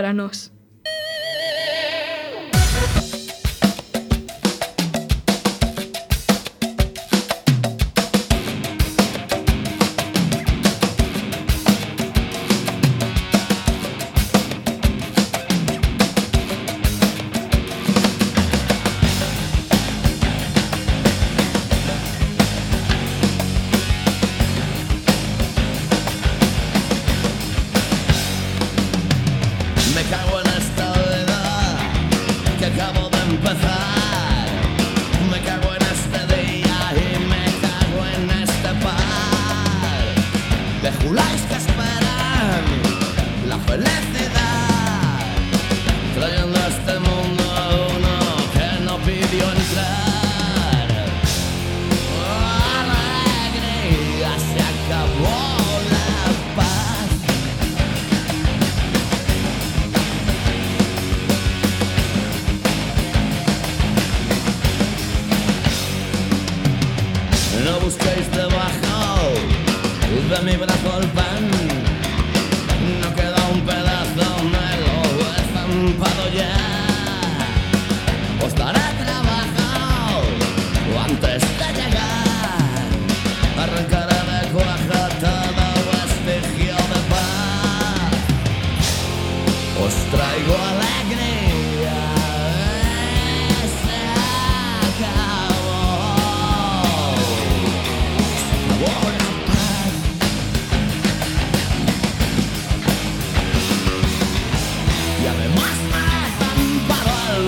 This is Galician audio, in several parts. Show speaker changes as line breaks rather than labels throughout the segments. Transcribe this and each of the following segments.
para
nos.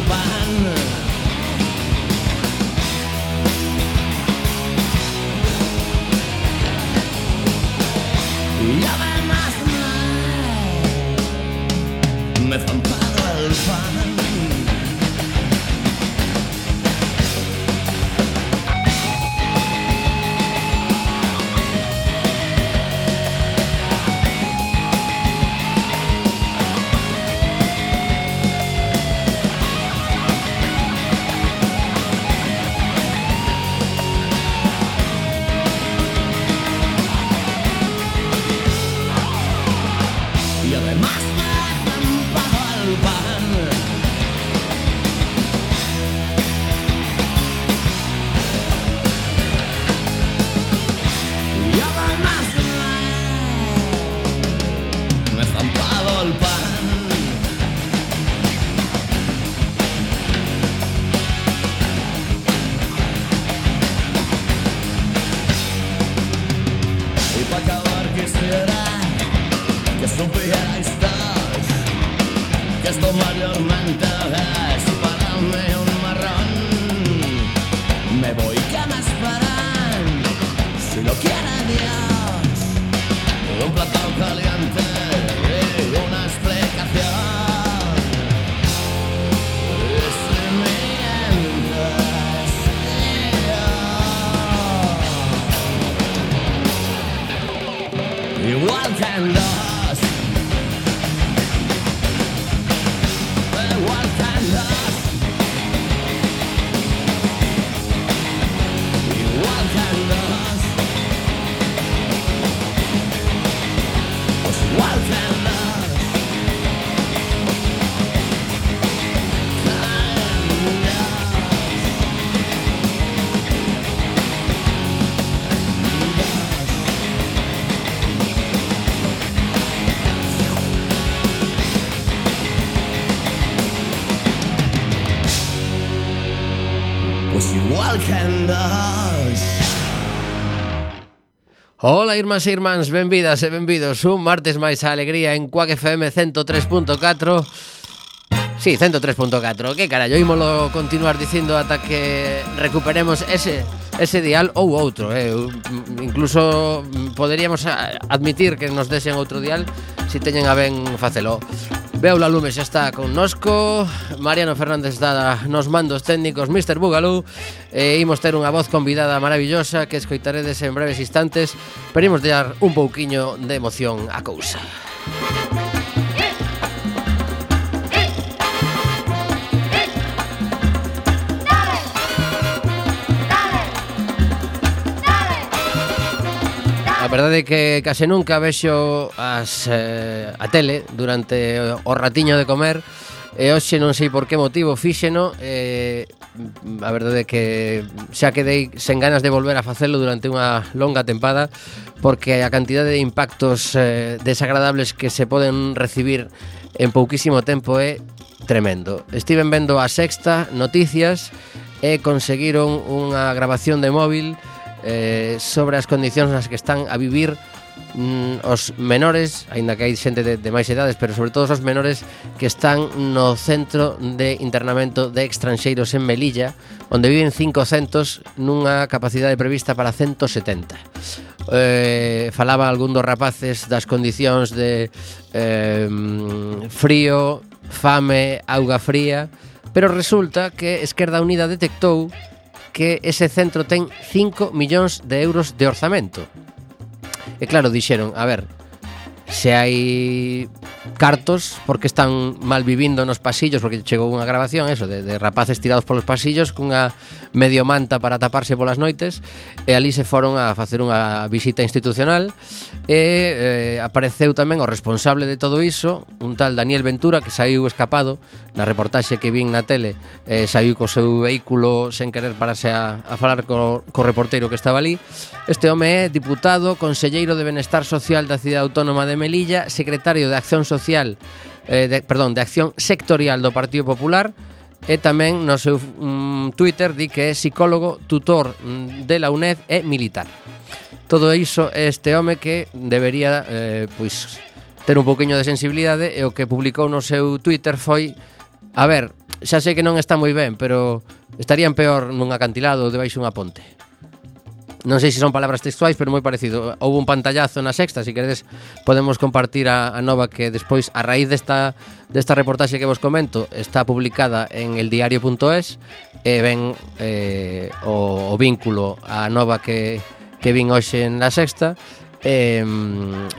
by
Ola, irmáns e irmáns, benvidas e benvidos un martes máis a alegría en Cuac FM 103.4 Sí, 103.4, que carallo, ímolo continuar dicindo ata que recuperemos ese ese dial ou outro eh. Incluso poderíamos eh, admitir que nos desen outro dial Si teñen a ben facelo Beula Lume xa está connosco Mariano Fernández está nos mandos técnicos Mr. Bugalú E imos ter unha voz convidada maravillosa Que escoitaredes en breves instantes Pero imos dar un pouquiño de emoción a cousa Música verdade é que case nunca vexo as, eh, a tele durante o ratiño de comer E hoxe non sei por que motivo fíxeno eh, A verdade é que xa quedei sen ganas de volver a facelo durante unha longa tempada Porque a cantidade de impactos eh, desagradables que se poden recibir en pouquísimo tempo é tremendo. Estiven vendo a sexta noticias e conseguiron unha grabación de móvil eh, sobre as condicións nas que están a vivir mm, os menores, aínda que hai xente de, de máis edades, pero sobre todo os menores que están no centro de internamento de estranxeiros en Melilla, onde viven 500 nunha capacidade prevista para 170 eh, falaba algún dos rapaces das condicións de eh, frío, fame, auga fría, pero resulta que Esquerda Unida detectou que ese centro ten 5 millóns de euros de orzamento. E claro, dixeron, a ver, se hai cartos porque están mal vivindo nos pasillos porque chegou unha grabación eso de, de rapaces tirados polos pasillos cunha medio manta para taparse polas noites e ali se foron a facer unha visita institucional e eh, apareceu tamén o responsable de todo iso un tal Daniel Ventura que saiu escapado na reportaxe que vin na tele eh, saiu co seu vehículo sen querer pararse a, a falar co, co reportero que estaba ali Este home é diputado, conselleiro de Benestar Social da Cidade Autónoma de Melilla, secretario de Acción Social, eh, de, perdón, de Acción Sectorial do Partido Popular, e tamén no seu mm, Twitter di que é psicólogo, tutor mm, de la UNED e militar. Todo iso é este home que debería eh, pois ter un pouquiño de sensibilidade e o que publicou no seu Twitter foi A ver, xa sei que non está moi ben, pero estarían peor nun acantilado debaixo unha ponte non sei se son palabras textuais, pero moi parecido. Houve un pantallazo na sexta, se si queredes podemos compartir a, a nova que despois a raíz desta desta reportaxe que vos comento está publicada en eldiario.es e ven eh, o, o vínculo a nova que, que vin hoxe na sexta e,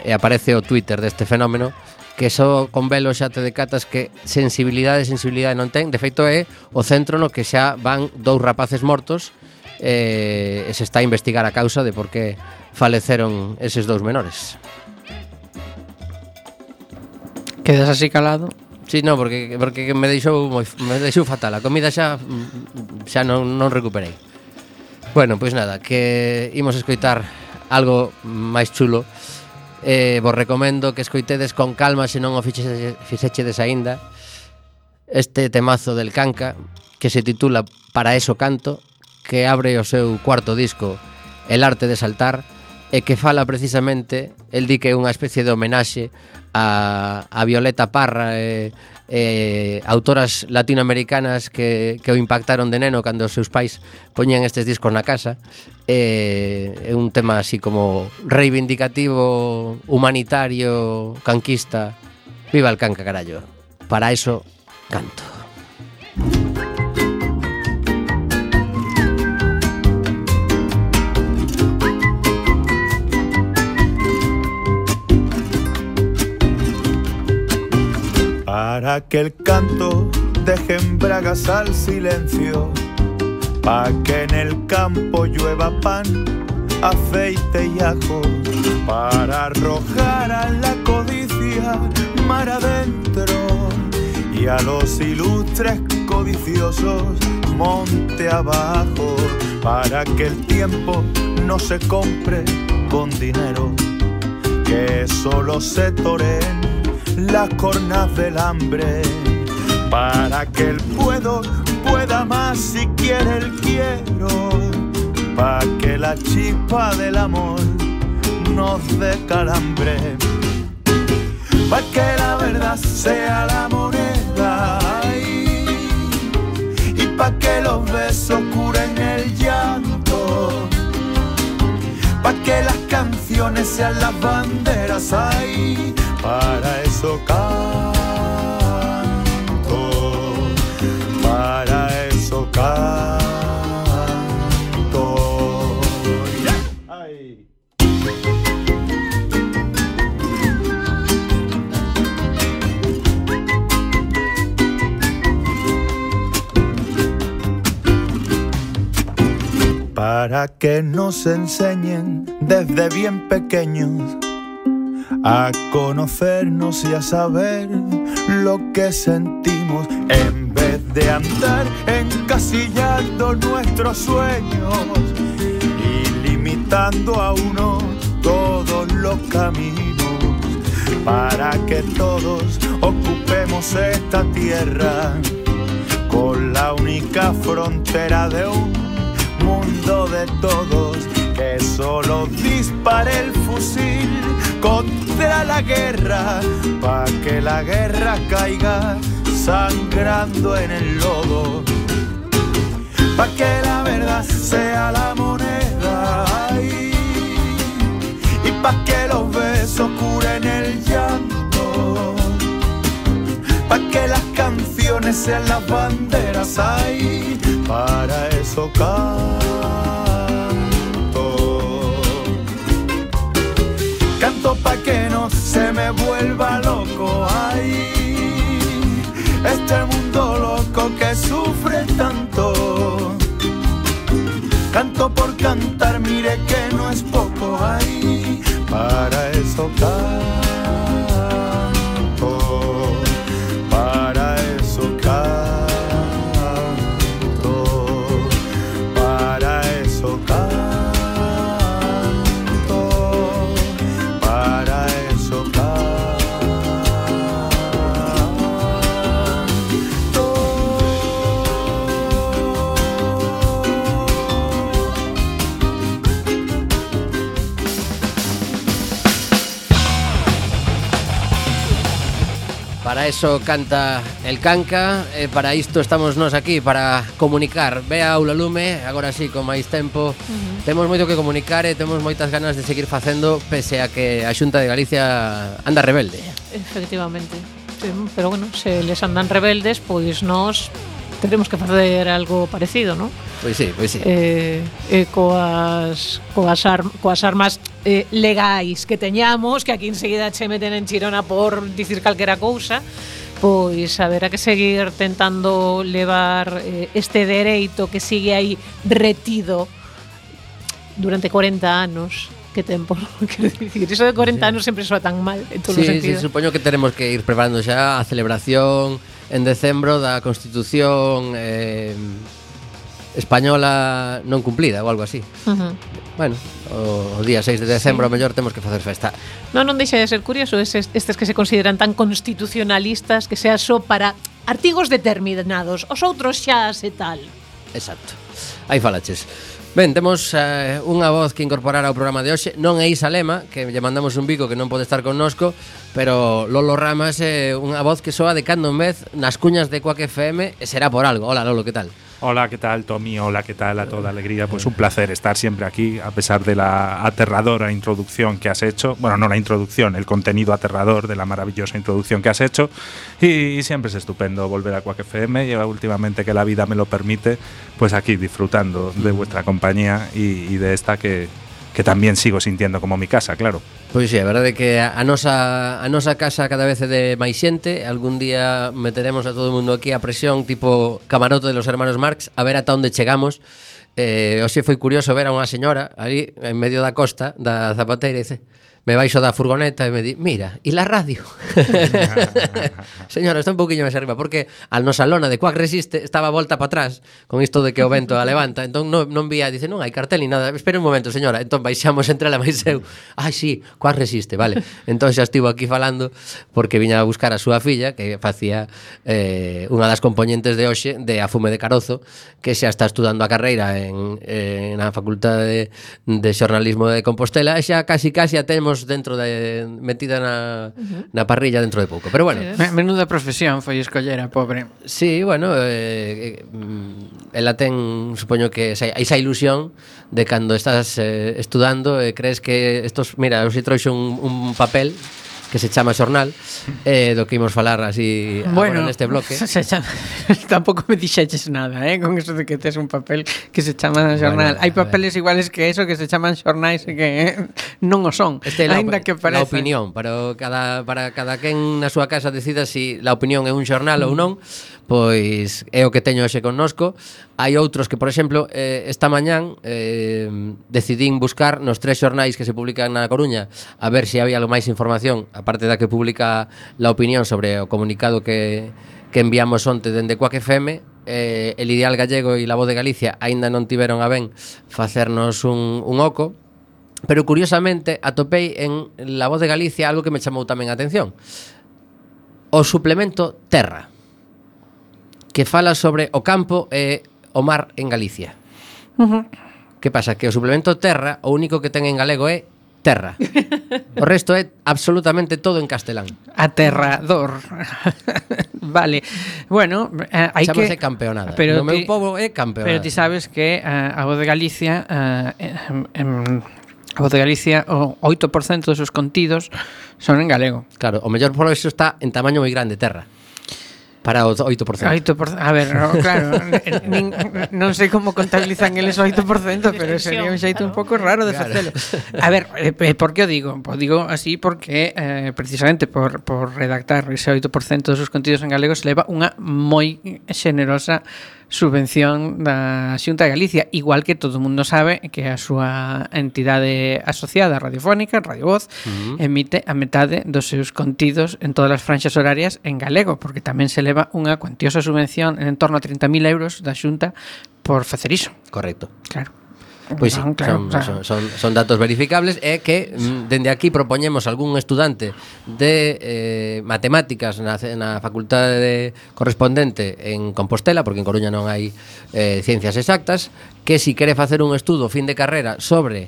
e aparece o Twitter deste fenómeno que só con velo xa te decatas que sensibilidade, sensibilidade non ten. De feito é o centro no que xa van dous rapaces mortos eh, se está a investigar a causa de por que faleceron eses dous menores.
Quedas así calado?
Sí, no, porque porque me deixou moi, me deixou fatal. A comida xa xa non non recuperei. Bueno, pois nada, que imos escoitar algo máis chulo. Eh, vos recomendo que escoitedes con calma se non o fixechedes aínda este temazo del Canca que se titula Para eso canto que abre o seu cuarto disco El arte de saltar e que fala precisamente, el di que é unha especie de homenaxe a, a Violeta Parra e, e autoras latinoamericanas que, que o impactaron de neno cando os seus pais poñían estes discos na casa. E, é un tema así como reivindicativo, humanitario, canquista Viva el canca, carallo. Para eso, canto.
Música para que el canto deje en bragas al silencio, para que en el campo llueva pan, aceite y ajo, para arrojar a la codicia mar adentro y a los ilustres codiciosos monte abajo, para que el tiempo no se compre con dinero, que solo se toren las cornas del hambre, para que el puedo pueda más si quiere el quiero, para que la chispa del amor nos dé calambre, para que la verdad sea la moneda y para que los besos curen el llanto para que las canciones sean las banderas ahí para eso canto, para que nos enseñen desde bien pequeños a conocernos y a saber lo que sentimos. En vez de andar encasillando nuestros sueños y limitando a uno todos los caminos para que todos ocupemos esta tierra con la única frontera de un mundo de todos que solo dispare el fusil contra la guerra para que la guerra caiga sangrando en el lodo. Para que la verdad sea la moneda y para que los besos curen el canciones sean las banderas hay para eso canto. Canto pa' que no se me vuelva loco ay. Este mundo loco que sufre tanto. Canto por cantar mire Para eso
canta el canca e para isto estamos nós aquí para comunicar. Ve a Aula Lume, agora sí, con máis tempo. Uh -huh. Temos moito que comunicar e temos moitas ganas de seguir facendo pese a que a Xunta de Galicia anda rebelde.
Efectivamente. Sí, pero bueno, se les andan rebeldes, pois nós teremos que facer algo parecido, non?
Pois sí, pois sí.
Eh, eh, coas, coas, ar, coas armas eh, legais que teñamos, que aquí enseguida che meten en Chirona por dicir calquera cousa, pois haberá que seguir tentando levar eh, este dereito que sigue aí retido durante 40 anos que tempo, quero dicir, iso de 40 sí. anos sempre soa tan mal en todos
sí, os
sentidos.
Sí, supoño que teremos que ir preparando xa a celebración en decembro da Constitución eh, española non cumplida ou algo así.
Uh -huh.
Bueno, o, o día 6 de decembro sí. mellor temos que facer festa.
Non, non deixa de ser curioso estes, estes que se consideran tan constitucionalistas que sea só para artigos determinados, os outros xa se tal.
Exacto. Aí falaches. Ben, temos eh, unha voz que incorporar ao programa de hoxe Non é Isa Lema, que lle mandamos un bico que non pode estar connosco Pero Lolo Ramas é unha voz que soa de cando en vez nas cuñas de Quack FM E será por algo Hola Lolo, que tal?
Hola, ¿qué tal, Tommy? Hola, ¿qué tal a toda alegría? Pues un placer estar siempre aquí, a pesar de la aterradora introducción que has hecho. Bueno, no la introducción, el contenido aterrador de la maravillosa introducción que has hecho. Y, siempre es estupendo volver a Quack FM. Lleva últimamente que la vida me lo permite, pues aquí disfrutando de vuestra compañía y de esta que, que también sigo sintiendo como mi casa, claro.
Pois sí, a verdade é que a nosa, a nosa casa cada vez é de máis xente Algún día meteremos a todo o mundo aquí a presión Tipo camarote de los hermanos Marx A ver ata onde chegamos eh, Oxe foi curioso ver a unha señora Ali en medio da costa da Zapateira E dice me baixo da furgoneta e me di, mira, e la radio? Señora, está un poquinho máis arriba, porque a nosa lona de Quack Resiste estaba volta para atrás con isto de que o vento a levanta, entón non, non vía, dice, non hai cartel ni nada, espera un momento, señora, entón baixamos entre ela máis eu, ai, sí, Quack Resiste, vale, entón xa estivo aquí falando porque viña a buscar a súa filla que facía eh, unha das componentes de hoxe de Afume de Carozo que xa está estudando a carreira en, eh, na Facultade de, de Xornalismo de Compostela e xa casi casi a temos dentro de metida na, uh -huh. na parrilla dentro de pouco. Pero bueno,
Me, menuda profesión foi escoller a pobre.
Sí, bueno, eh, eh, ela ten, supoño que esa, esa ilusión de cando estás eh, estudando e eh, crees que estos, mira, os trouxe un, un papel que se chama Xornal, eh, do que imos falar así
bueno,
agora neste bloque.
Se chama, tampouco me dixeches nada, eh, con eso de que tes un papel que se chama Xornal.
Bueno,
Hai
papeles ver.
iguales que eso que se chaman xornais e que eh, non o son,
este
aínda que parece.
Opinión, para cada para cada quen na súa casa decida se si la opinión é un xornal mm. ou non pois é o que teño hoxe connosco. Hai outros que, por exemplo, eh, esta mañán eh, decidín buscar nos tres xornais que se publican na Coruña a ver se si había algo máis información, aparte da que publica la opinión sobre o comunicado que, que enviamos onte dende Coac FM, eh, el Ideal Gallego e la Voz de Galicia aínda non tiveron a ben facernos un, un oco, pero curiosamente atopei en la Voz de Galicia algo que me chamou tamén a atención. O suplemento Terra que fala sobre o campo e o mar en Galicia. Uh -huh. Que pasa? Que o suplemento Terra, o único que ten en galego é Terra. O resto é absolutamente todo en castelán.
Aterrador. vale. Bueno, eh, hai que...
campeonada.
Pero
no
ti...
meu povo é campeonada.
Pero ti sabes que uh, a voz de Galicia... Uh, em, em, A voz de Galicia, o 8% dos seus contidos son en galego.
Claro, o mellor por eso está en tamaño moi grande, terra para os 8%.
8%, a ver, no, claro, nin, non sei como contabilizan eles o 8%, pero sería un xeito un pouco raro de claro. facelo. A ver, eh, eh por que o digo? Pues digo así porque eh, precisamente por, por redactar ese 8% dos seus contidos en galego se leva unha moi xenerosa subvención da Xunta de Galicia, igual que todo mundo sabe que a súa entidade asociada radiofónica, Radio Voz, uh -huh. emite a metade dos seus contidos en todas as franxas horarias en galego, porque tamén se leva unha cuantiosa subvención en torno a 30.000 euros da Xunta por facer iso.
Correcto.
Claro.
Pois sí,
claro,
son,
claro.
Son, son, son datos verificables e que mm, dende aquí propoñemos algún estudante de eh, matemáticas na, na facultade de correspondente en Compostela, porque en Coruña non hai eh, ciencias exactas, que si quere facer un estudo fin de carreira sobre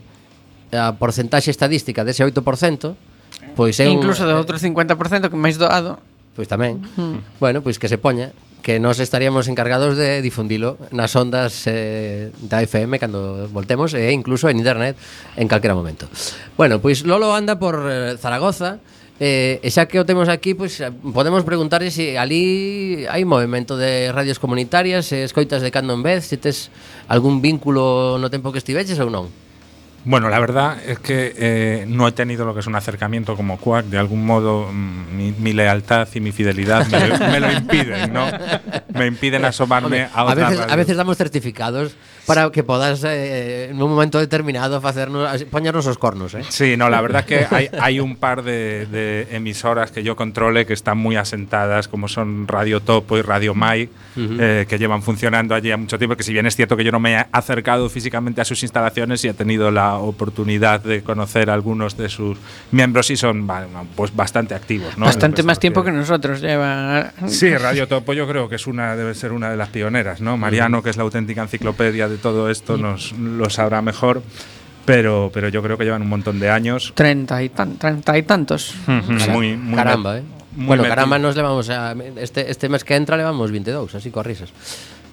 a porcentaxe estadística dese 8%, pois é un,
incluso do eh, outro 50% que máis doado,
pois tamén. Hmm. Bueno, pois que se poña que nos estaríamos encargados de difundilo nas ondas eh, da FM cando voltemos e incluso en internet en calquera momento. Bueno, pois Lolo anda por eh, Zaragoza Eh, e xa que o temos aquí, pois eh, podemos preguntarle se si ali hai movimento de radios comunitarias, se escoitas de cando en vez, se tes algún vínculo no tempo que estiveches ou non.
Bueno, la verdad es que eh, no he tenido lo que es un acercamiento como Quack. De algún modo, mm, mi, mi lealtad y mi fidelidad me, lo- me lo impiden, ¿no? Me impiden asomarme a
a
otra
veces, a
radio.
veces damos certificados para que podas eh, en un momento determinado facernos poñernos os cornos, eh?
Sí, no, la verdad es que hay, hay un par de, de emisoras que yo controle que están muy asentadas, como son Radio Topo y Radio Mai, eh, que llevan funcionando allí a mucho tiempo, que si bien es cierto que yo no me he acercado físicamente a sus instalaciones y he tenido la oportunidad de conocer a algunos de sus miembros y son pues bastante activos. ¿no?
Bastante
lo
más tiempo que nosotros lleva.
Sí, Radio Topo yo creo que es una debe ser una de las pioneras, ¿no? Mariano, que es la auténtica enciclopedia de todo esto, nos lo sabrá mejor, pero, pero yo creo que llevan un montón de años.
30 y, tan, 30 y tantos.
Muy, muy
caramba, eh.
muy
bueno,
metido.
caramba nos levamos a, este, este mes que entra levamos 22, así con risas.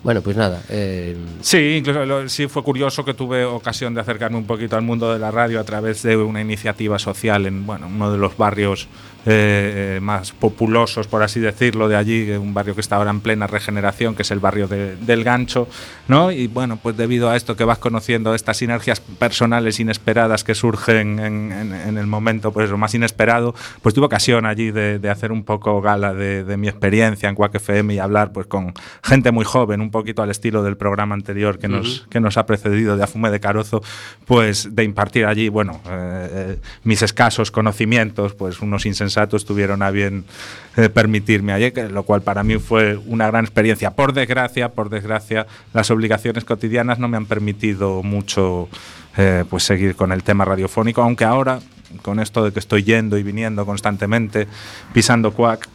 Bueno, pues nada, eh,
Sí, incluso lo- sí fue curioso que tuve ocasión de acercarme un poquito al mundo de la radio a través de una iniciativa social en bueno, uno de los barrios eh, más populosos, por así decirlo, de allí, un barrio que está ahora en plena regeneración, que es el barrio de- del Gancho, ¿no? Y bueno, pues debido a esto que vas conociendo estas sinergias personales inesperadas que surgen en, el momento pues lo más inesperado, pues tuve ocasión allí de, hacer un poco gala de, de mi experiencia en Quack FM y hablar pues con gente muy joven, un poquito al estilo del programa anterior que nos, que nos ha precedido de Afume de Carozo, pues de impartir allí, bueno, eh, eh, mis escasos conocimientos, pues unos insensatos tuvieron a bien eh, permitirme allí, que- lo cual para mí fue una gran experiencia. Por desgracia, por desgracia, las obligaciones cotidianas no me han permitido mucho eh, pues seguir con el tema radiofónico, aunque ahora, con esto de que estoy yendo y viniendo constantemente, pisando cuac,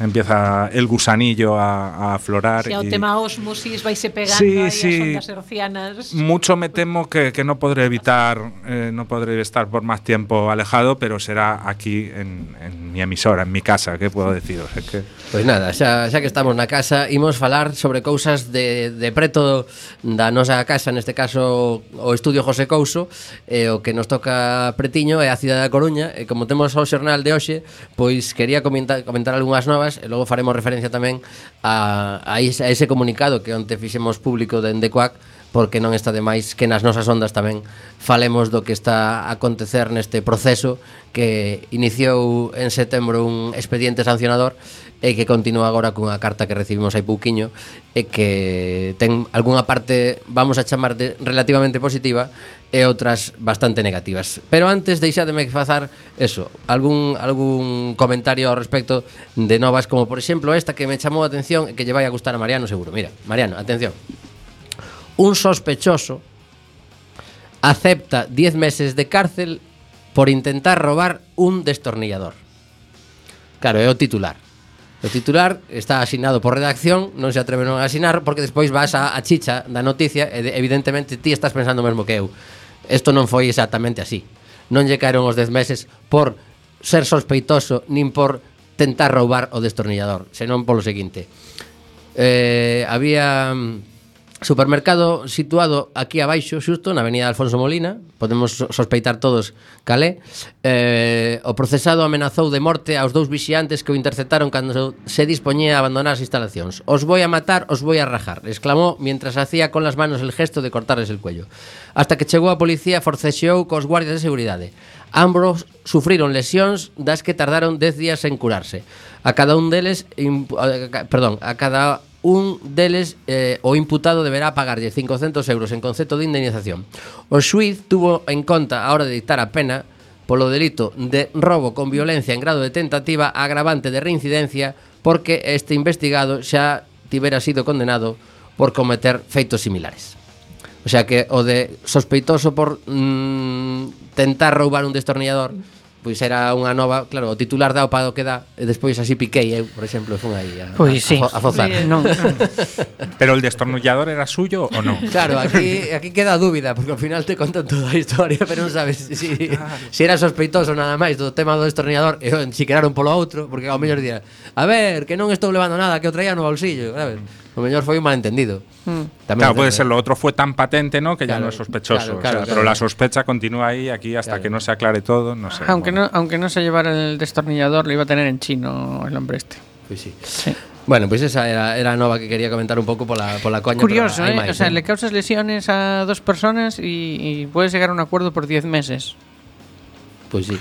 empieza el gusanillo a, a aflorar.
Si ao tema osmosis vaise pegando
sí,
aí
sí.
as ondas hercianas.
Mucho me temo que, que no podré evitar, eh, no podré estar por más tiempo alejado, pero será aquí en, en mi emisora, en mi casa, que puedo deciros. Es que...
Pois pues nada, xa, xa que estamos na casa, imos falar sobre cousas de, de preto da nosa casa, neste caso o Estudio José Couso, e eh, o que nos toca pretiño é a cidade da Coruña, e como temos ao xornal de hoxe, pois quería comentar, comentar algunhas novas mencionabas, e logo faremos referencia tamén a, a, ese, a ese comunicado que onte fixemos público de Endecuac porque non está de máis que nas nosas ondas tamén falemos do que está a acontecer neste proceso que iniciou en setembro un expediente sancionador e que continúa agora cunha carta que recibimos hai pouquiño e que ten algunha parte, vamos a chamar de relativamente positiva e outras bastante negativas. Pero antes deixademe fazar eso, algún algún comentario ao respecto de novas como por exemplo esta que me chamou a atención e que lle vai a gustar a Mariano seguro. Mira, Mariano, atención un sospechoso acepta 10 meses de cárcel por intentar robar un destornillador. Claro, é o titular. O titular está asinado por redacción, non se atreven a asinar porque despois vas a, a chicha da noticia e evidentemente ti estás pensando o mesmo que eu. Isto non foi exactamente así. Non lle caeron os 10 meses por ser sospeitoso nin por tentar roubar o destornillador, senón polo seguinte. Eh, había mm, Supermercado situado aquí abaixo, xusto, na avenida Alfonso Molina. Podemos sospeitar todos calé eh, O procesado amenazou de morte aos dous vixiantes que o interceptaron cando se dispoñía a abandonar as instalacións. Os voi a matar, os voi a rajar Exclamou mientras hacía con las manos el gesto de cortarles el cuello. Hasta que chegou a policía forcexeou cos guardias de seguridade. Ambos sufriron lesións das que tardaron 10 días en curarse. A cada un deles, perdón, a cada un deles eh, o imputado deberá pagarlle 500 euros en concepto de indemnización. O xuiz tuvo en conta a hora de dictar a pena polo delito de robo con violencia en grado de tentativa agravante de reincidencia porque este investigado xa tivera sido condenado por cometer feitos similares. O sea que o de sospeitoso por mm, tentar roubar un destornillador pois era unha nova, claro, o titular dao para o que dá, e despois así piquei eu, por exemplo, fun aí a,
pois sí.
a, a, fozar.
Sí, non.
Pero el destornullador era suyo ou non?
Claro, aquí aquí queda a dúbida, porque ao final te contan toda a historia, pero non sabes se si, ah. si era sospeitoso nada máis do tema do destornillador, e si queraron polo outro, porque ao mellor día, a ver, que non estou levando nada, que o traía no bolsillo, sabes? O mellor foi un malentendido mm.
Claro, puede ser, lo otro fue tan patente, ¿no? Que ya
Claro,
no es sospechoso.
claro,
o
claro,
sea,
claro.
Pero la sospecha continúa ahí, aquí, hasta
Claro.
que no se aclare todo, no sé.
Aunque
bueno.
no, aunque no se llevara el destornillador, lo iba a tener en chino el hombre este.
Pois sí.
Sí.
Bueno, pois esa era, era nova que quería comentar un pouco pola, pola coña
Curioso,
pero hai
¿eh?
máis,
o sea,
eh?
le causas lesiones a dos personas y, y puedes llegar a un acuerdo por 10 meses.
Pois sí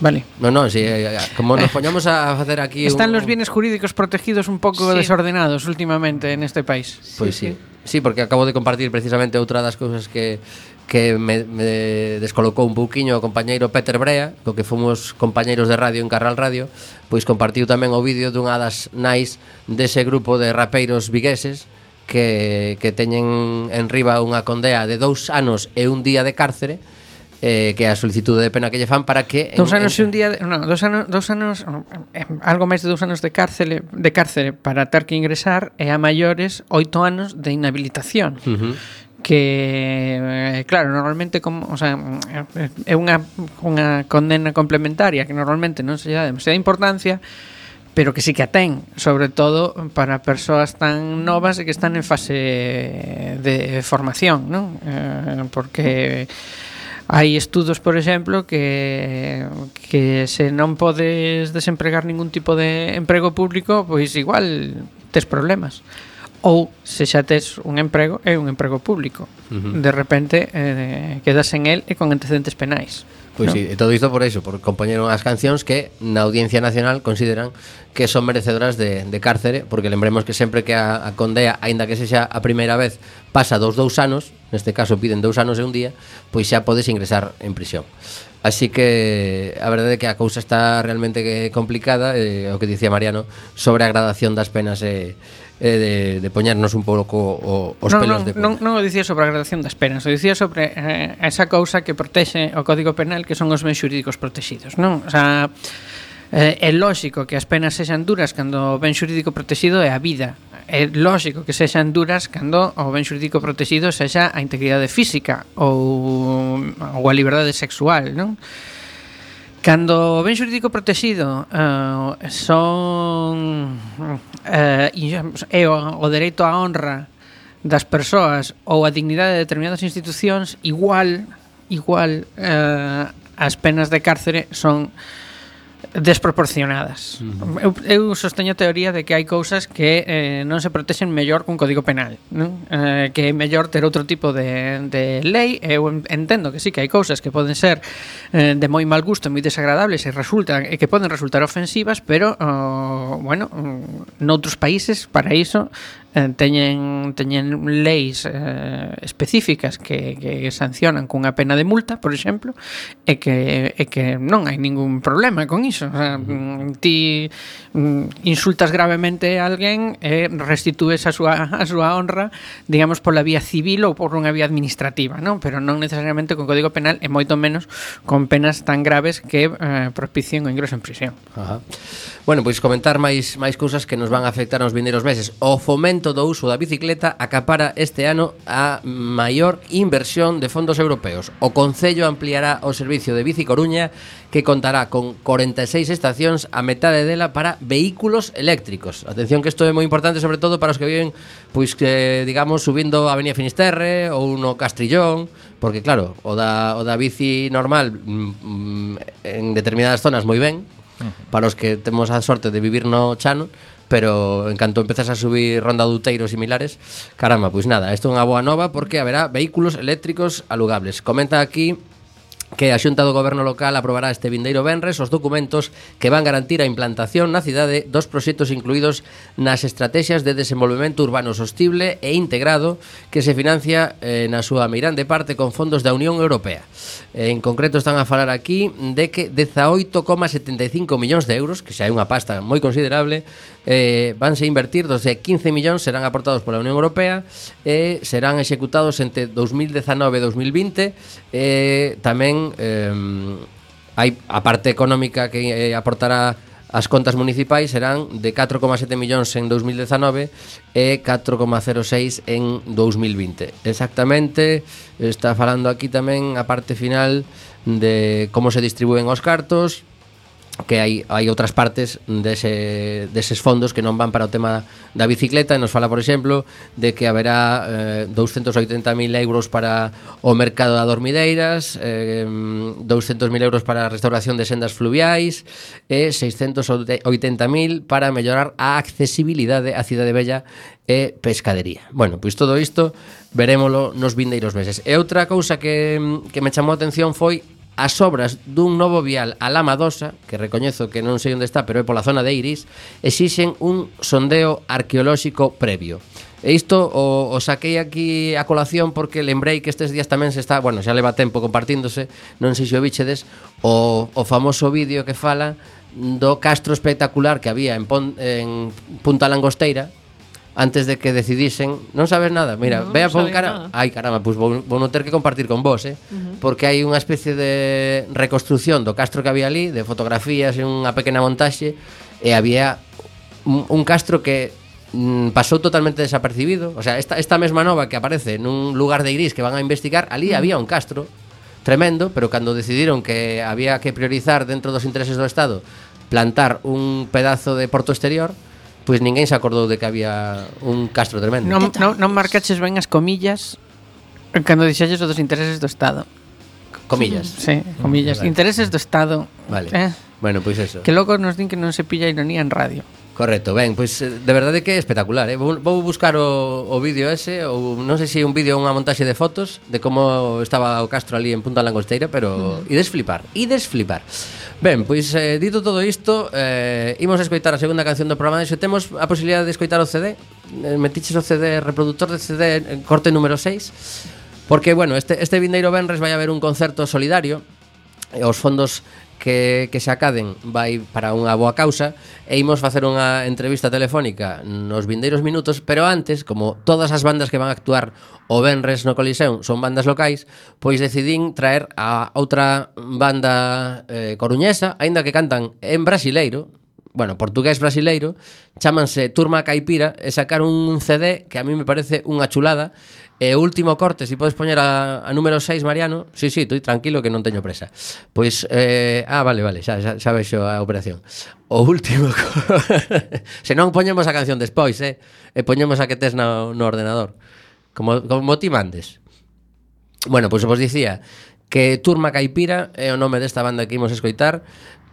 Vale.
No, no, si, eh, como nos poñamos a facer aquí
Están
un...
los bienes jurídicos protegidos un pouco
sí.
desordenados últimamente en este país.
Pois pues sí, sí. sí. Sí, porque acabo de compartir precisamente outra das cousas que que me, me descolocou un pouquiño o compañeiro Peter Brea, co que fomos compañeiros de radio en Carral Radio, pois compartiu tamén o vídeo dunha das nais dese grupo de rapeiros vigueses que, que teñen en riba unha condea de dous anos e un día de cárcere, eh, que é a solicitude de pena que lle fan para que
en, anos en, e un día, de, no, dos anos, dos anos eh, algo máis de dos anos de cárcere, de cárcere para ter que ingresar e a maiores oito anos de inhabilitación.
Uh -huh
que eh, claro, normalmente como, o sea, é unha unha condena complementaria que normalmente non se lle dá demasiada importancia, pero que sí que a ten, sobre todo para persoas tan novas e que están en fase de formación, non? Eh, porque Hai estudos, por exemplo, que que se non podes desempregar ningún tipo de emprego público, pois igual tes problemas ou se xa tes un emprego é un emprego público
uh -huh.
de repente eh, quedas en el e con antecedentes penais
Pois pues
no.
sí, todo isto por iso, por compañeron as cancións que na Audiencia Nacional consideran que son merecedoras de, de cárcere, porque lembremos que sempre que a, a condea, aínda que sexa a primeira vez, pasa dos dous anos, neste caso piden dous anos e un día, pois xa podes ingresar en prisión. Así que a verdade é que a cousa está realmente eh, complicada, eh, o que dicía Mariano, sobre a gradación das penas e eh, eh, de, de poñernos un pouco o, os
non,
pelos
non,
de punta.
Non, non o dicía sobre a gradación das penas, o dicía sobre eh, esa cousa que protexe o Código Penal que son os bens xurídicos protexidos, non? O sea, eh, é lógico que as penas sexan duras cando o ben xurídico protexido é a vida. É lógico que sexan duras cando o ben xurídico protexido sexa a integridade física ou, ou a liberdade sexual, non? Cando o ben xurídico protegido uh, eh, son uh, é o, o dereito á honra das persoas ou a dignidade de determinadas institucións igual igual uh, as penas de cárcere son uh, desproporcionadas. Eu, eu sosteño a teoría de que hai cousas que eh, non se protexen mellor cun código penal, non? Eh, que é mellor ter outro tipo de, de lei. Eu entendo que sí que hai cousas que poden ser eh, de moi mal gusto, moi desagradables e resultan e que poden resultar ofensivas, pero oh, bueno, mm, noutros países para iso eh, teñen teñen leis eh, específicas que, que sancionan cunha pena de multa, por exemplo, e que e que non hai ningún problema con iso. O sea, mm, ti mm, insultas gravemente a alguén e restitues a súa a súa honra, digamos pola vía civil ou por unha vía administrativa, non? Pero non necesariamente con Código Penal e moito menos con penas tan graves que eh, propicien o ingreso en prisión.
Ajá. Bueno, pois comentar máis máis cousas que nos van a afectar nos vindeiros meses. O fomento fomento do uso da bicicleta acapara este ano a maior inversión de fondos europeos. O Concello ampliará o servicio de Bici Coruña que contará con 46 estacións a metade dela para vehículos eléctricos. Atención que isto é moi importante sobre todo para os que viven pois que digamos subindo a Avenida Finisterre ou no Castrillón, porque claro, o da o da bici normal mm, mm en determinadas zonas moi ben, para os que temos a sorte de vivir no Chano, pero en canto empezas a subir ronda douteiros similares, caramba, pois nada, isto é unha boa nova porque haberá vehículos eléctricos alugables. Comenta aquí que a Xunta do Goberno Local aprobará este vindeiro venres os documentos que van garantir a implantación na cidade dos proxectos incluídos nas estrategias de desenvolvemento urbano sostible e integrado que se financia eh, na súa meirande parte con fondos da Unión Europea. Eh, en concreto están a falar aquí de que 18,75 millóns de euros, que xa é unha pasta moi considerable, eh, vanse invertir, dos de 15 millóns serán aportados pola Unión Europea e eh, serán executados entre 2019 e 2020 eh, tamén tamén eh, hai a parte económica que eh, aportará as contas municipais serán de 4,7 millóns en 2019 e 4,06 en 2020. Exactamente, está falando aquí tamén a parte final de como se distribúen os cartos, que hai, hai outras partes dese, deses fondos que non van para o tema da bicicleta e nos fala, por exemplo, de que haberá eh, 280.000 euros para o mercado da dormideiras eh, 200.000 euros para a restauración de sendas fluviais e eh, 680.000 para mellorar a accesibilidade á Cidade Bella e pescadería. Bueno, pois todo isto verémolo nos vindeiros meses. E outra cousa que, que me chamou a atención foi as obras dun novo vial a Lamadosa, que recoñezo que non sei onde está, pero é pola zona de Iris, exixen un sondeo arqueolóxico previo. E isto o, o saquei aquí a colación porque lembrei que estes días tamén se está, bueno, xa leva tempo compartíndose, non sei se o bichedes, o, o famoso vídeo que fala do castro espectacular que había en, Pon, en Punta Langosteira, antes de que decidisen, non sabes nada, mira,
no,
vea
no
pon cara,
nada.
ai caramba, pois vou, vou non ter que compartir con vos, eh? Uh -huh. Porque hai unha especie de reconstrucción do castro que había ali, de fotografías e unha pequena montaxe e había un, un castro que mm, pasou totalmente desapercibido, o sea, esta esta mesma nova que aparece nun lugar de Iris que van a investigar, ali uh -huh. había un castro tremendo, pero cando decidiron que había que priorizar dentro dos intereses do Estado plantar un pedazo de porto exterior, uh pois ninguén se acordou de que había un castro tremendo.
Non, non, non marcaches ben as comillas cando dixalles os dos intereses do Estado.
Comillas.
Sí, mm, comillas.
Vale.
Intereses do Estado.
Vale.
Eh?
Bueno, pois pues eso.
Que logo nos din que non se pilla ironía en radio.
Correcto, ben, pois pues, de verdade que é espectacular eh? Vou, vou buscar o, o vídeo ese ou Non sei se é un vídeo ou unha montaxe de fotos De como estaba o Castro ali en Punta Langosteira Pero uh ides flipar, ides flipar Ben, pois eh, dito todo isto eh, Imos a escoitar a segunda canción do programa De temos a posibilidad de escoitar o CD eh, Metiches o CD, reproductor de CD Corte número 6 Porque, bueno, este, este vindeiro Benres vai haber un concerto solidario os fondos que, que se acaden vai para unha boa causa. E imos facer unha entrevista telefónica nos vindeiros minutos, pero antes, como todas as bandas que van a actuar o Benres no Coliseum son bandas locais, pois decidín traer a outra banda eh, coruñesa, aínda que cantan en brasileiro, bueno, portugués brasileiro, chámanse Turma Caipira e sacaron un CD que a mí me parece unha chulada. E o último corte, se si podes poñer a, a número 6, Mariano. Sí, sí, estoy tranquilo que non teño presa. Pois, eh, ah, vale, vale, xa, xa, xa vexo a operación. O último se non poñemos a canción despois, eh? E poñemos a que tes no, no ordenador. Como, como ti mandes. Bueno, pois vos dicía que Turma Caipira é o nome desta banda que imos escoitar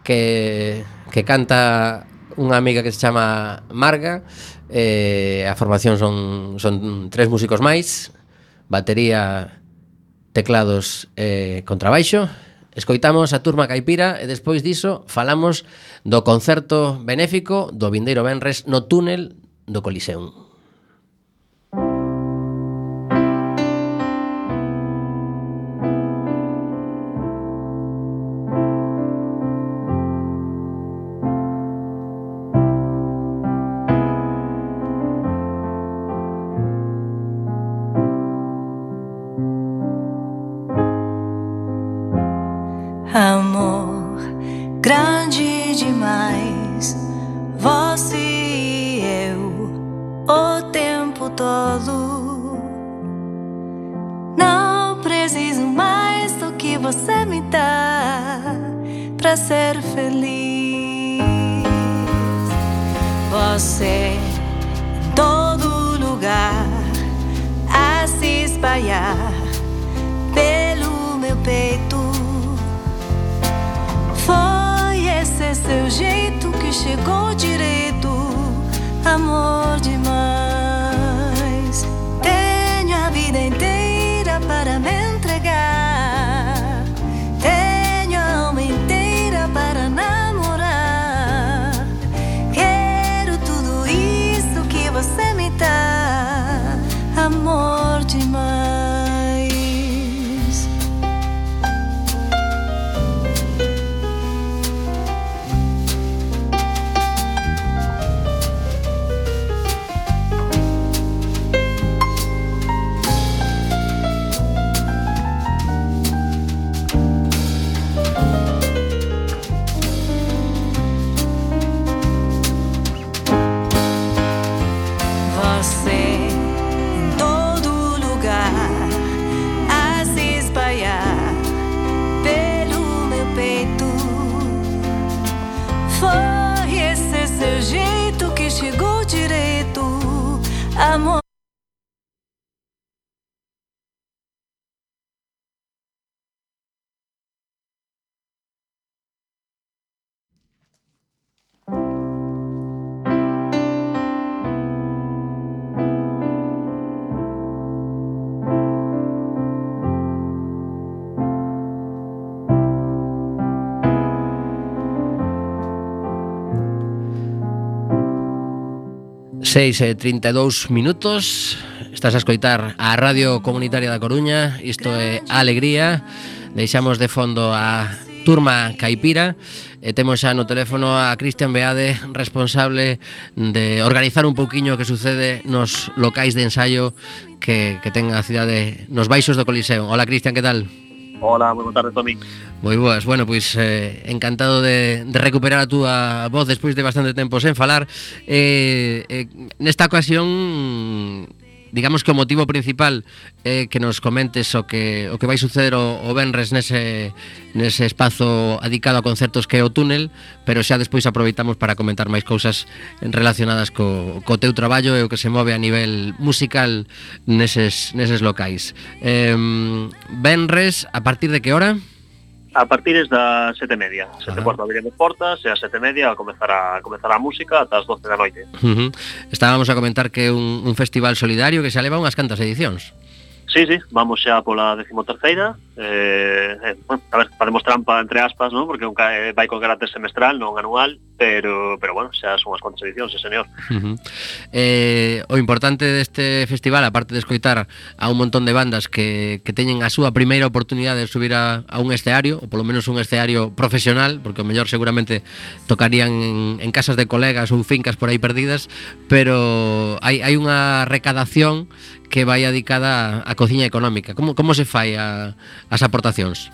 que, que canta unha amiga que se chama Marga eh, a formación son, son tres músicos máis batería, teclados e eh, contrabaixo Escoitamos a Turma Caipira e despois diso falamos do concerto benéfico do Vindeiro Benres no túnel do Coliseum.
você me dá para ser feliz. Você em todo lugar a se espalhar pelo meu peito. Foi esse seu jeito que chegou direito, amor demais. Tenho a vida inteira
seis e 32 minutos. Estás a escoitar a Radio Comunitaria da Coruña. Isto é Alegría. Deixamos de fondo a Turma Caipira E temos xa no teléfono a Cristian Beade Responsable de organizar un pouquiño que sucede nos locais de ensayo Que, que ten a cidade nos baixos do Coliseo Hola Cristian, que tal?
Hola, moi boa tarde, Tomi
Moi boas, bueno, pois eh, encantado de, de recuperar a túa voz despois de bastante tempo sen falar. Eh, eh, Nesta ocasión, digamos que o motivo principal é eh, que nos comentes o que, o que vai suceder o, o Benres nese, nese espazo adicado a concertos que é o túnel Pero xa despois aproveitamos para comentar máis cousas relacionadas co, co teu traballo e o que se move a nivel musical neses, neses locais. Eh, Benres, a partir de que hora?
a partir das sete e media. Sete cuarto abriremos portas e a sete e media comenzará, comenzará a música ata as doce da noite.
Uh -huh. Estábamos a comentar que é un, un festival solidario que xa leva unhas cantas edicións.
Sí, sí, vamos xa pola decimoterceira eh, eh, bueno, A ver, faremos trampa entre aspas, non? Porque nunca eh, vai con carácter semestral, non anual Pero, pero bueno, xa son as cuantas edicións, sí, señor
uh -huh. eh, O importante deste festival, aparte de escoitar a un montón de bandas Que, que teñen a súa primeira oportunidade de subir a, a un escenario Ou polo menos un escenario profesional Porque o mellor seguramente tocarían en, en casas de colegas ou fincas por aí perdidas Pero hai, hai unha recadación que vai adicada á, á cociña económica. Como, como se fai a, as aportacións?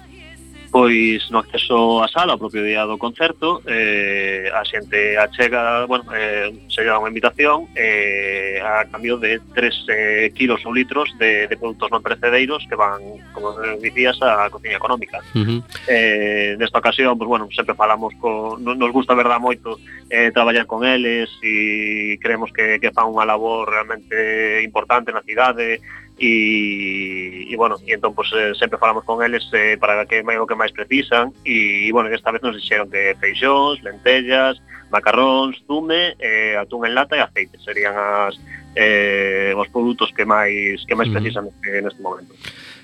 pois no acceso á sala, o propio día do concerto, eh, a xente achega, bueno, eh, se lleva unha invitación eh, a cambio de 3 eh, kilos ou litros de, de produtos non perecedeiros que van, como dicías, a cociña económica. Uh -huh. eh, nesta ocasión, pues, bueno, sempre falamos, co, nos gusta verdad moito eh, traballar con eles e creemos que, que fan unha labor realmente importante na cidade, e, e bueno, e entón pues, eh, sempre falamos con eles eh, para que é o que máis precisan e, e bueno, esta vez nos dixeron que feixóns, lentellas, macarróns, zume, eh, atún en lata e aceite serían as eh, os produtos que máis que máis precisan uh -huh. neste momento.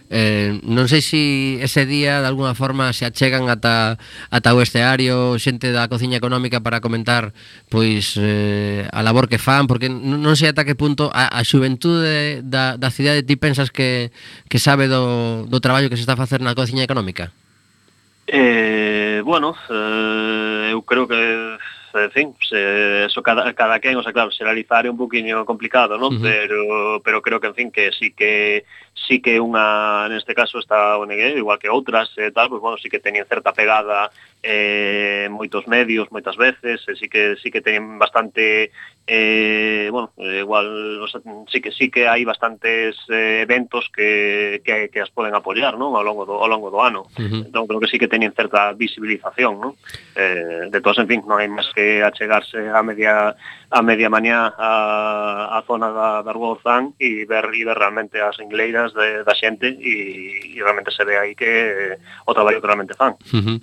Eh, non sei se si ese día de alguna forma se achegan ata, ata o esteario xente da cociña económica para comentar pois eh, a labor que fan porque non sei ata que punto a, a xuventude da, da cidade ti pensas que, que sabe do, do traballo que se está a facer na cociña económica?
Eh, bueno, eh, eu creo que en fin, se, eso cada, cada quen, o sea, claro, xeralizar é un poquinho complicado, non?
Uh -huh.
Pero pero creo que en fin que sí que sí que unha, neste caso, está ONG, igual que outras e eh, tal, pues, bueno, sí que teñen certa pegada eh, moitos medios, moitas veces, e eh, sí que sí que teñen bastante eh, bueno, eh, igual o sea, sí que sí que hai bastantes eh, eventos que, que, que as poden apoiar, non? Ao longo do, ao longo do ano.
Uh -huh.
Entón creo que sí que teñen certa visibilización, non? Eh, de todas, en fin, non hai máis que achegarse a media a media mañá a, a zona da, da Rúa Orzán e ver, e ver realmente as ingleiras de, da xente e, e realmente se ve aí que o traballo que realmente fan.
Uh -huh.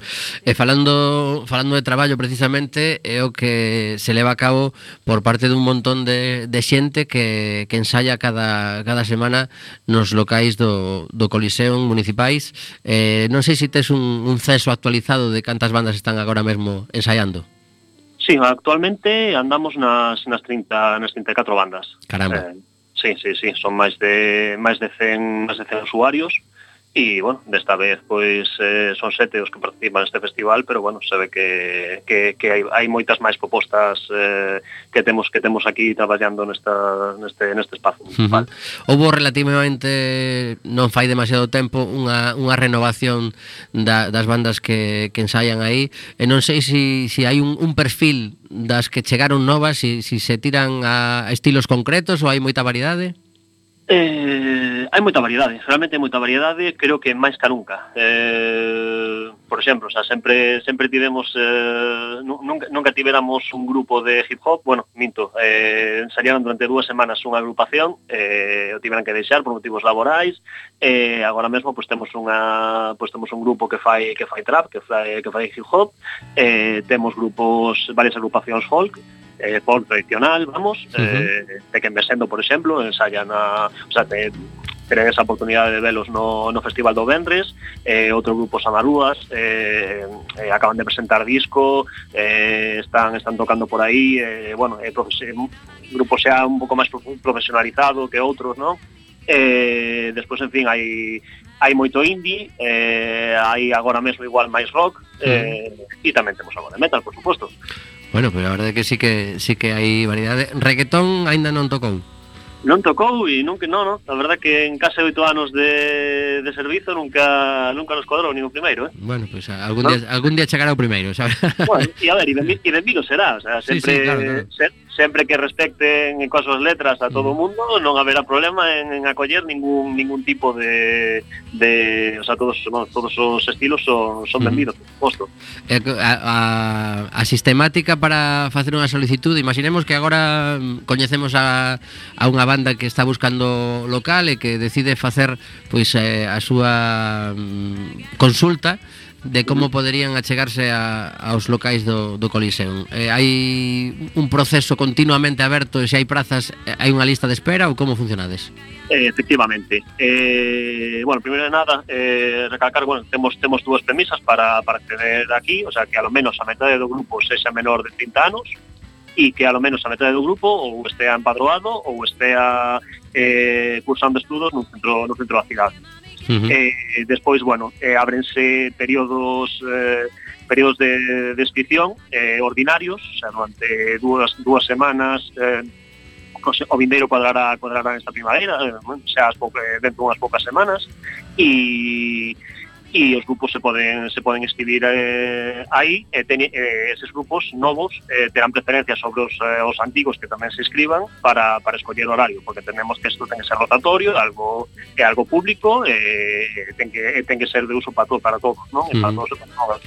E falando falando de traballo precisamente é o que se leva a cabo por parte dun montón de, de xente que, que ensaya cada, cada semana nos locais do, do Coliseo municipais. Eh, non sei se tes un, un ceso actualizado de cantas bandas están agora mesmo ensaiando.
Sí, actualmente andamos nas, nas, 30, nas 34 bandas.
Caramba.
Eh, sí, sí, sí, son máis de máis de 100, máis de 100 usuarios. E, bueno, desta vez pois eh, son sete os que participan neste festival, pero bueno, se ve que, que, que hai, hai moitas máis propostas eh, que temos que temos aquí traballando nesta, neste, neste espazo. Municipal.
Uh -huh. Houbo relativamente, non fai demasiado tempo, unha, unha renovación da, das bandas que, que ensaian aí, e non sei se si, si hai un, un perfil das que chegaron novas, se si, si se tiran a estilos concretos ou hai moita variedade?
Eh, hai moita variedade, realmente hai moita variedade, creo que máis que nunca. Eh, por exemplo, xa sempre sempre tivemos eh, nunca, nunca tivéramos un grupo de hip hop, bueno, minto, eh, ensayaron durante dúas semanas unha agrupación, eh, o tiveran que deixar por motivos laborais, eh, agora mesmo pois temos unha pois temos un grupo que fai que fai trap, que fai que fai hip hop, eh, temos grupos, varias agrupacións folk, eh, folk tradicional, vamos,
uh -huh.
eh, de que Mesendo, por exemplo, ensayan a, o sea, te, tenen esa oportunidade de velos no, no Festival do Vendres, eh, outro grupo Samarúas, eh, eh, acaban de presentar disco, eh, están están tocando por aí, eh, bueno, eh, profes, eh, grupo sea un pouco máis profesionalizado que outros, non? Eh, despois, en fin, hai hai moito indie, eh, hai agora mesmo igual máis rock, eh, e tamén temos agora metal, por suposto.
Bueno, pero a verdade que sí que sí que hai variedade Reggaetón aínda non tocou
Non tocou e nunca, non, non. A verdad que en case oito anos de, de servizo nunca nunca nos cuadrou nin o primeiro, eh?
Bueno, pois pues, algún
¿No?
día algún día chegará o primeiro, sabes?
Bueno, e a ver, e e benvido será, o sea, sempre,
sí, claro, claro.
se- sempre que respecten en coas súas letras a todo o mundo, non haberá problema en, en acoller ningún ningún tipo de de, o sea, todos non, todos os estilos son son
mm-hmm.
benvidos, por suposto.
Eh, e a, a, a sistemática para facer unha solicitude, imaginemos que agora mm, coñecemos a a unha banda que está buscando local e que decide facer pois eh, a súa mm, consulta de como poderían achegarse a, aos locais do, do Coliseum. Eh, hai un proceso continuamente aberto e se hai prazas, eh, hai unha lista de espera ou como funcionades?
Eh, efectivamente. Eh, bueno, primeiro de nada, eh, recalcar, bueno, temos, temos dúas premisas para, para acceder aquí, o sea, que a lo menos a metade do grupo sexa menor de 30 anos, e que a lo menos a metade do grupo ou estea empadroado ou estea eh, cursando estudos no centro, no centro da cidade.
Uh -huh.
eh, despois, bueno, eh, ábrense períodos eh, períodos de, de eh, ordinarios, xa durante dúas, dúas semanas eh, o vindeiro cuadrará, cuadrará esta primavera, eh, xa as pouca, eh, dentro unhas poucas semanas, e e os grupos se poden se poden escribir eh, aí e ten, eh, eh eses grupos novos eh, terán preferencia sobre os, eh, os antigos que tamén se escriban para, para escoller horario, porque tenemos que isto ten que ser rotatorio, algo é algo público, eh, ten que eh, ten que ser de uso para todo para todos, non? Mm. Para todos e para todas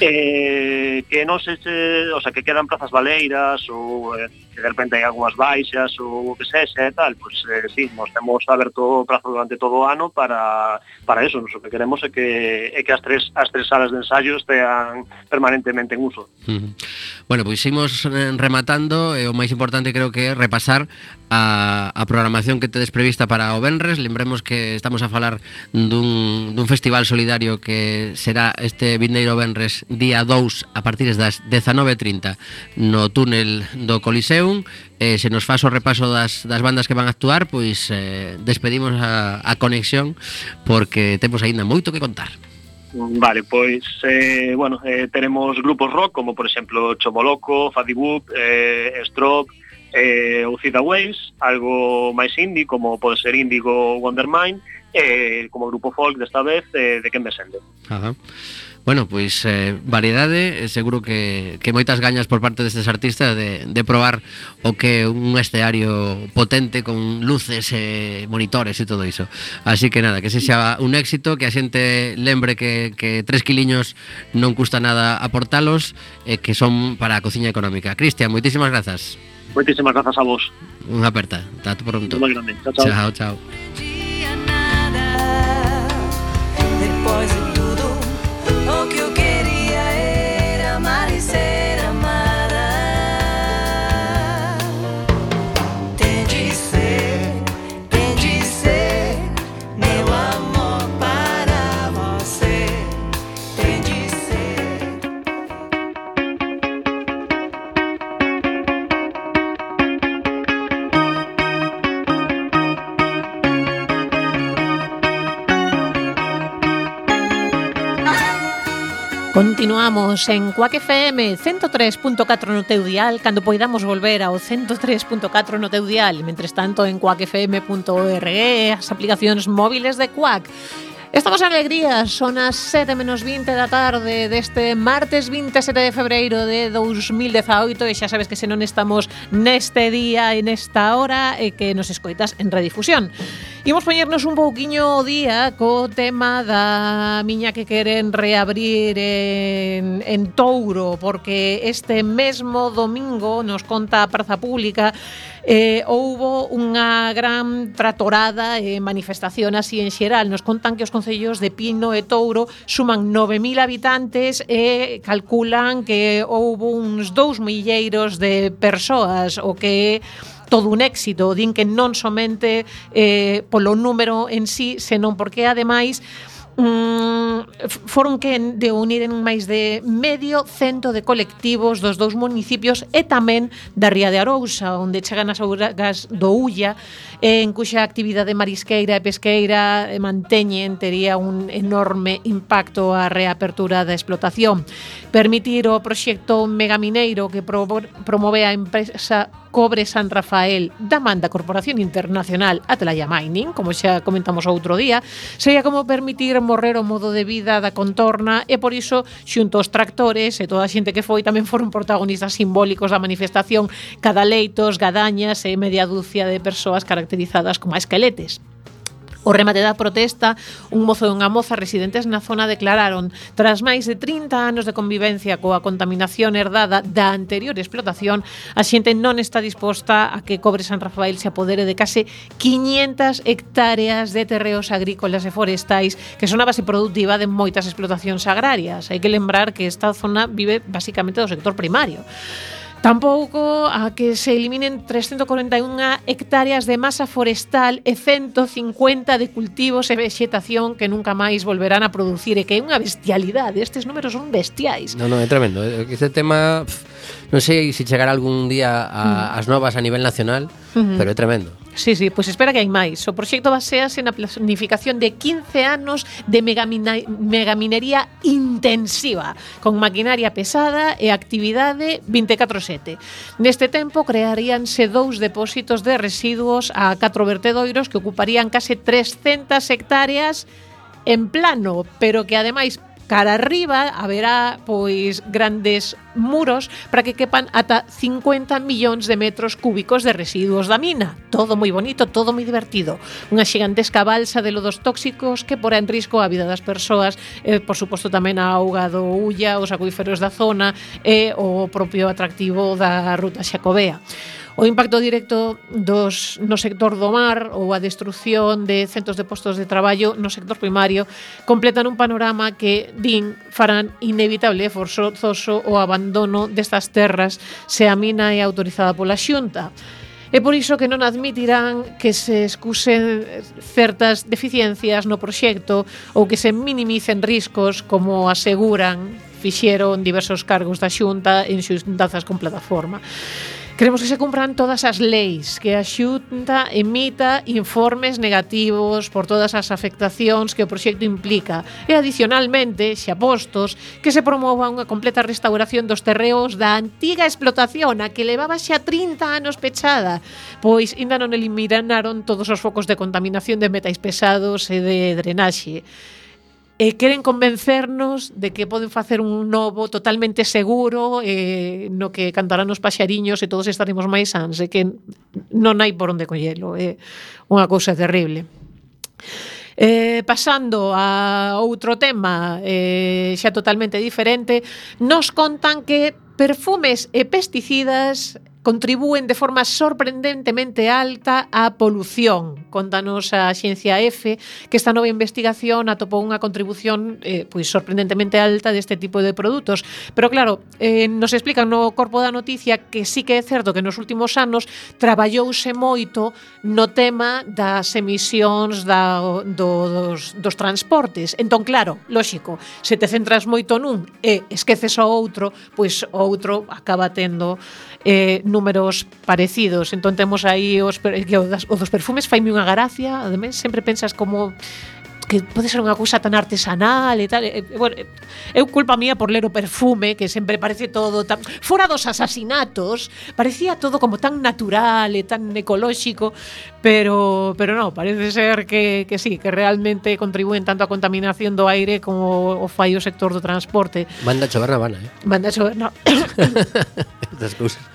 eh, que non se, se, o sea, que quedan plazas baleiras ou eh, que de repente hai algunhas baixas ou o que sexa e tal, pois pues, eh, sí, nos temos aberto o prazo durante todo o ano para, para eso, nos o que queremos é que, é que as tres, as tres salas de ensayo estean permanentemente en uso.
Uh -huh. Bueno, pois pues, imos eh, rematando, e eh, o máis importante creo que é repasar a, a programación que tedes prevista para o Benres, lembremos que estamos a falar dun, dun festival solidario que será este Vindeiro Benres día 2 a partir das 19.30 no túnel do Coliseum eh, se nos faz o repaso das, das bandas que van a actuar pois eh, despedimos a, a conexión porque temos aínda moito que contar
Vale, pois, eh, bueno, eh, teremos grupos rock como, por exemplo, Chomoloco, Fadibup, eh, Stroke, eh, ou Cida Waves, algo máis indie como pode ser Indigo Wondermind, eh, como grupo folk desta vez eh, de Ken Besende.
Ajá bueno, pois eh, variedade, eh, seguro que, que moitas gañas por parte destes artistas de, de probar o que un esteario potente con luces e eh, monitores e todo iso. Así que nada, que se xa un éxito, que a xente lembre que, que tres quiliños non custa nada aportalos e eh, que son para a cociña económica. Cristian, moitísimas grazas.
Moitísimas grazas a vos.
Unha aperta. Tato pronto.
Chao, chao.
chao, chao.
Continuamos en Cuac FM 103.4 no teu dial. Cando poidamos volver ao 103.4 no teu dial mentres tanto en cuacfm.org As aplicacións móviles de Cuac Estamos en alegría, son as 7 menos 20 da tarde deste martes 27 de febreiro de 2018 e xa sabes que se non estamos neste día e nesta hora e que nos escoitas en redifusión. Imos poñernos un pouquiño o día co tema da miña que queren reabrir en, en Touro porque este mesmo domingo nos conta a Praza Pública eh, houbo unha gran tratorada e eh, manifestación así en xeral. Nos contan que os concellos de Pino e Touro suman 9.000 habitantes e calculan que houbo uns 2 milleiros de persoas, o que é todo un éxito, din que non somente eh, polo número en sí, senón porque ademais mm, foron que de uniren máis de medio cento de colectivos dos dous municipios e tamén da Ría de Arousa, onde chegan as augas do Ulla, en cuxa actividade marisqueira e pesqueira manteñen, tería un enorme impacto a reapertura da explotación. Permitir o proxecto megamineiro que promove a empresa cobre San Rafael da man da Corporación Internacional Atalaya Mining, como xa comentamos outro día, sería como permitir morrer o modo de vida da contorna e por iso xunto aos tractores e toda a xente que foi tamén foron protagonistas simbólicos da manifestación, cadaleitos, gadañas e media dúcia de persoas caracterizadas como esqueletes. O remate da protesta, un mozo e unha moza residentes na zona declararon tras máis de 30 anos de convivencia coa contaminación herdada da anterior explotación, a xente non está disposta a que Cobre San Rafael se apodere de case 500 hectáreas de terreos agrícolas e forestais que son a base productiva de moitas explotacións agrarias. Hai que lembrar que esta zona vive basicamente do sector primario. Tampouco a que se eliminen 341 hectáreas de masa forestal e 150 de cultivos e vexetación que nunca máis volverán a producir e que é unha bestialidade, estes números son bestiais.
Non, non, é tremendo. Eh, este tema pff, non sei se chegará algún día a, mm. as novas a nivel nacional, mm -hmm. pero é tremendo.
Sí, sí, pois espera que hai máis. O proxecto basease na planificación de 15 anos de megamina megaminería intensiva, con maquinaria pesada e actividade 24-7. Neste tempo crearíanse dous depósitos de residuos a catro vertedoiros que ocuparían case 300 hectáreas en plano, pero que ademais cara arriba haberá pois grandes muros para que quepan ata 50 millóns de metros cúbicos de residuos da mina. Todo moi bonito, todo moi divertido. Unha xigantesca balsa de lodos tóxicos que porá en risco a vida das persoas, eh, por suposto tamén a auga do Ulla, os acuíferos da zona e eh, o propio atractivo da ruta Xacobea. O impacto directo dos, no sector do mar ou a destrucción de centros de postos de traballo no sector primario completan un panorama que, din, farán inevitable e forzoso o abandono destas terras se a mina é autorizada pola xunta. É por iso que non admitirán que se excusen certas deficiencias no proxecto ou que se minimicen riscos como aseguran fixeron diversos cargos da Xunta en xuntanzas con plataforma. Queremos que se cumpran todas as leis, que a Xunta emita informes negativos por todas as afectacións que o proxecto implica e, adicionalmente, xa postos, que se promova unha completa restauración dos terreos da antiga explotación a que levaba xa 30 anos pechada, pois ainda non eliminaron todos os focos de contaminación de metais pesados e de drenaxe e queren convencernos de que poden facer un novo totalmente seguro eh, no que cantarán os paxariños e todos estaremos máis sans e que non hai por onde collelo é eh, unha cousa terrible. Eh, pasando a outro tema eh, xa totalmente diferente nos contan que perfumes e pesticidas contribúen de forma sorprendentemente alta á polución. Contanos a Xencia F que esta nova investigación atopou unha contribución eh, pois sorprendentemente alta deste tipo de produtos. Pero claro, eh, nos explican no corpo da noticia que sí que é certo que nos últimos anos traballouse moito no tema das emisións da, do, dos, dos transportes. Entón, claro, lóxico, se te centras moito nun e esqueces o outro, pois o outro acaba tendo eh, números parecidos. Entón temos aí os, o dos perfumes, faime unha gracia, ademais sempre pensas como que pode ser unha cousa tan artesanal e tal. E, bueno, eu culpa mía por ler o perfume, que sempre parece todo tan... Fora dos asasinatos, parecía todo como tan natural e tan ecolóxico, pero, pero no, parece ser que, que sí, que realmente contribúen tanto a contaminación do aire como o fai o sector do transporte.
Manda chover na Habana, eh?
Manda chover
na...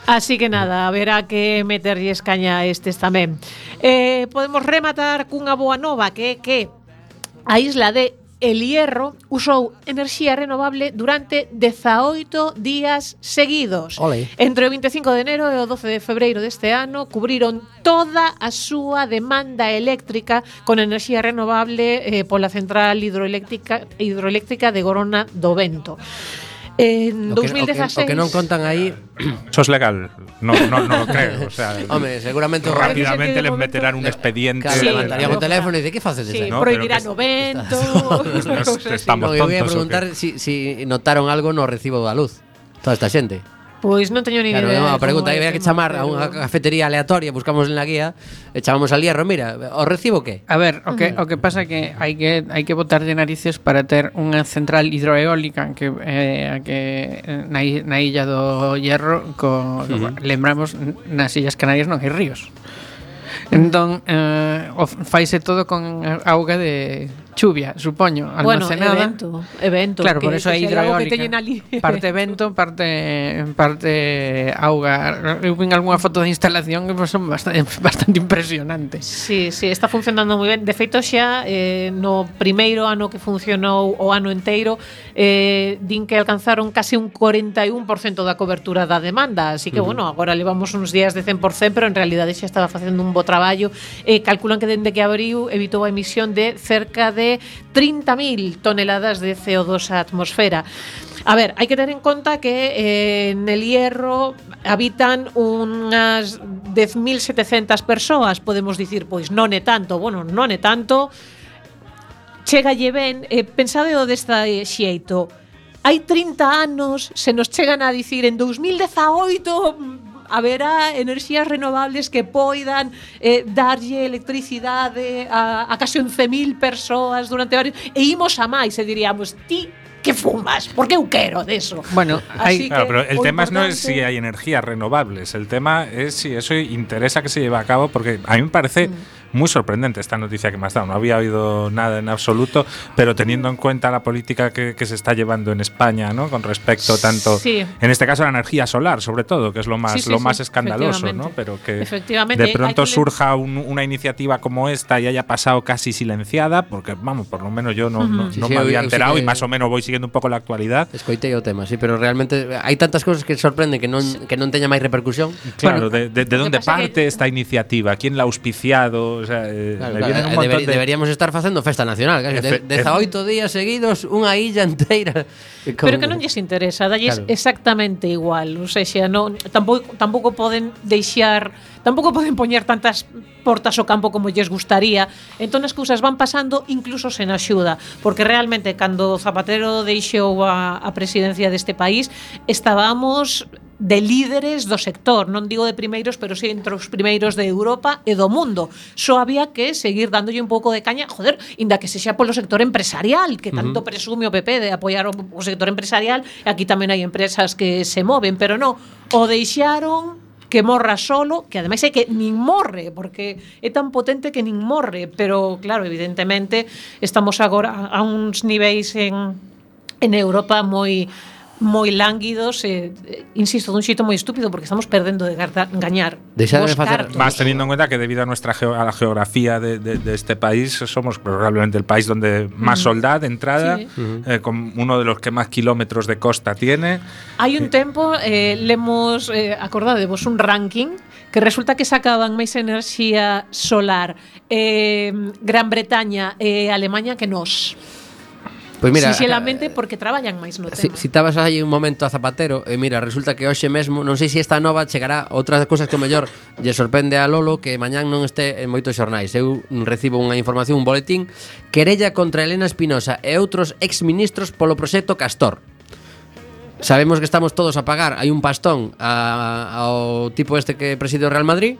Así que nada, haberá que meterlles caña a estes tamén. Eh, podemos rematar cunha boa nova, que é que A isla de El Hierro usou enerxía renovable durante 18 días seguidos.
Ole.
Entre o 25 de enero e o 12 de febreiro deste ano cubriron toda a súa demanda eléctrica con enerxía renovable eh, pola central hidroeléctrica hidroeléctrica de Gorona do Vento. En
eh, 2016 o que, o que non contan aí
Sos legal, no, no, no, lo creo o sea,
Home, seguramente
Rápidamente les meterán un expediente.
Claro,
sí, Levantarían
o teléfono e dice, que faces
sí,
no,
Prohibirán o vento
Estamos
no, tontos Eu ia preguntar si, si notaron algo no recibo da luz Toda esta xente
Pois non teño ni
claro,
idea.
Claro,
no,
pregunta, aí que chamar a unha cafetería aleatoria, buscamos na guía, e chamamos al hierro, mira, o recibo que?
A ver, o que mm. o que pasa que hai que hai que botar de narices para ter unha central hidroeólica que eh, que eh, na, na illa do Hierro co, uh -huh. lembramos nas illas Canarias non hai ríos. Entón, eh, faise todo con auga de chuvia, supoño, almacenada.
Bueno, evento, evento.
Claro,
que,
por eso é hidroeólica. Parte vento, parte parte auga. Eu vin algunha foto de instalación que son bastante, bastante impresionantes.
Sí, sí, está funcionando moi ben. De feito xa eh, no primeiro ano que funcionou o ano enteiro eh, din que alcanzaron case un 41% da cobertura da demanda. Así que, uh -huh. bueno, agora levamos uns días de 100%, pero en realidade xa estaba facendo un bo traballo. Eh, calculan que dende que abriu evitou a emisión de cerca de de 30.000 toneladas de CO2 a atmosfera. A ver, hai que tener en conta que eh, en el hierro habitan unas 10.700 persoas, podemos dicir, pois non é tanto, bueno, non é tanto. Chega lle ben, eh, pensade desta xeito, hai 30 anos se nos chegan a dicir en 2018 haberá enerxías renovables que poidan eh, darlle electricidade a, a case 11.000 persoas durante varios e imos a máis e diríamos ti que fumas, porque eu quero deso.
Bueno,
Claro, pero el tema no es si hay energías renovables, el tema es si eso interesa que se lleve a cabo, porque a mí me parece muy sorprendente esta noticia que me has dado. No había oído nada en absoluto, pero teniendo en cuenta la política que, que se está llevando en España, ¿no? Con respecto tanto,
Sí.
en este caso a la energía solar, sobre todo, que es lo más,
Sí, sí,
lo
sí,
más escandaloso, ¿no? Pero que
Efectivamente,
de
hay
pronto
que le-
surja un- una iniciativa como esta y haya pasado casi silenciada, porque vamos, por lo menos yo no, no-
Sí,
no
sí,
me había enterado y más o menos voy siguiendo un poco la actualidad.
Escoitei o tema, sí, pero realmente hai tantas cousas que sorprenden que non que non teña máis repercusión.
Claro, de, de- de dónde
pasa
parte
que-
esta iniciativa? ¿Quién la ha auspiciado? O sea, eh,
claro, claro,
vienen un
eh,
montón de...
Deberíamos estar facendo festa nacional, casi.
Efe,
de, 18 días seguidos, unha illa inteira. Con...
Pero que non lles interesa, dalles
claro.
exactamente igual. O sea, non, tampouco, tampouco poden deixar tampouco poden poñer tantas portas ao campo como lles gustaría. Entón as cousas van pasando incluso sen axuda, porque realmente cando Zapatero deixou a, a presidencia deste país, estábamos de líderes do sector, non digo de primeiros, pero si sí entre os primeiros de Europa e do mundo. Só había que seguir dándolle un pouco de caña, joder, inda que se xa polo sector empresarial, que tanto uh -huh. presume o PP de apoiar o, o sector empresarial, e aquí tamén hai empresas que se moven, pero non, o deixaron que morra solo, que ademais é que nin morre, porque é tan potente que nin morre, pero claro, evidentemente estamos agora a uns niveis en en Europa moi moi lánguidos e, eh, insisto, dun xeito moi estúpido porque estamos perdendo de garda, gañar. Deixadme
facer
más teniendo en cuenta que debido a nuestra geo a la geografía de, de, de este país somos probablemente el país donde más mm. soldad de entrada,
sí.
eh, con uno de los que más kilómetros de costa tiene.
Hai un tempo eh, lemos eh, acordadevos un ranking que resulta que sacaban máis enerxía solar eh, Gran Bretaña e eh, Alemanha que nós.
Pois mira,
sinxelamente eh, porque traballan máis no tema.
Citabas si, aí un momento a Zapatero e mira, resulta que hoxe mesmo, non sei se esta nova chegará outras cousas que o mellor lle sorprende a Lolo que mañán non este en moitos xornais. Eu recibo unha información, un boletín, querella contra Elena Espinosa e outros exministros polo proxecto Castor. Sabemos que estamos todos a pagar, hai un pastón a, ao tipo este que preside o Real Madrid,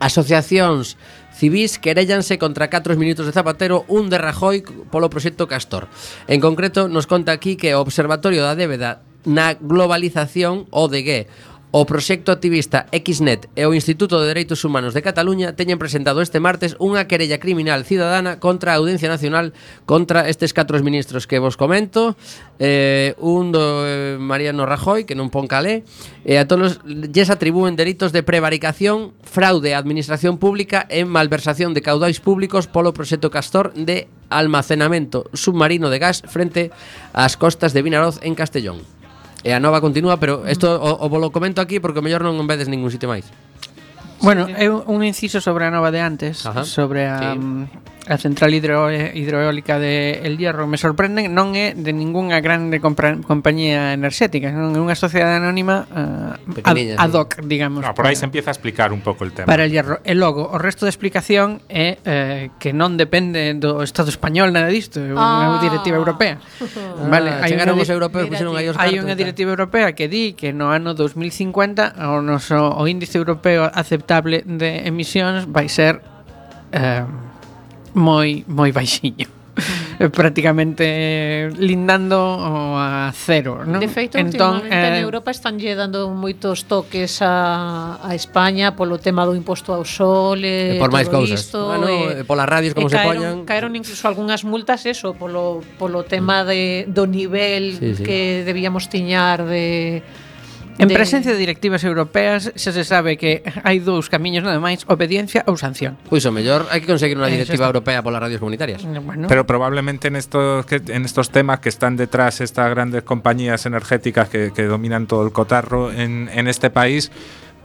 asociacións Civís querellanse contra 4 minutos de Zapatero, un de Rajoy polo proxecto Castor. En concreto, nos conta aquí que o Observatorio da Débeda na globalización, ODG, O proxecto activista Xnet e o Instituto de Dereitos Humanos de Cataluña teñen presentado este martes unha querella criminal cidadana contra a Audiencia Nacional contra estes catros ministros que vos comento, eh, un do eh, Mariano Rajoy, que non pon calé, e eh, a todos lles atribúen delitos de prevaricación, fraude á administración pública e malversación de caudais públicos polo proxecto Castor de almacenamento submarino de gas frente ás costas de Vinaroz en Castellón. E a nova continúa, pero isto o, o volo comento aquí porque mellor non vedes ningún sitio máis.
Bueno, é un inciso sobre a nova de antes,
Ajá.
sobre a,
sí.
a central hidro, hidroeólica de El Hierro. Me sorprende, non é de ningunha grande compra, compañía enerxética, non é unha sociedade anónima uh, ad, ad hoc, digamos.
No, por
aí
se empieza a explicar un pouco el tema.
Para El Hierro. E logo, o resto de explicación é eh, que non depende do Estado español nada disto, é unha
ah.
directiva europea. Ah, vale,
ah,
hai unha di
europeos pusieron aí os
Hai unha directiva europea que di que no ano 2050 o noso o índice europeo aceptado aceptable de emisións vai ser eh, moi moi baixiño mm. prácticamente lindando a cero, non?
De feito,
entón,
eh... en Europa están lle dando moitos toques a, a España polo tema do imposto ao sol e,
e por máis cousas.
Isto,
bueno, e, polas radios como se
caeron,
poñan.
Caeron incluso algunhas multas eso polo polo tema mm. de do nivel
sí, sí.
que debíamos tiñar de
En
de-
presencia de directivas europeas xa se sabe que hai dous camiños nada máis, obediencia ou sanción.
Pois o mellor hai que conseguir unha
Eh,
directiva
está.
europea polas radios comunitarias.
Bueno,
Pero probablemente en estos, que- en estos temas que están detrás estas grandes compañías energéticas que, que dominan todo el cotarro en, en este país,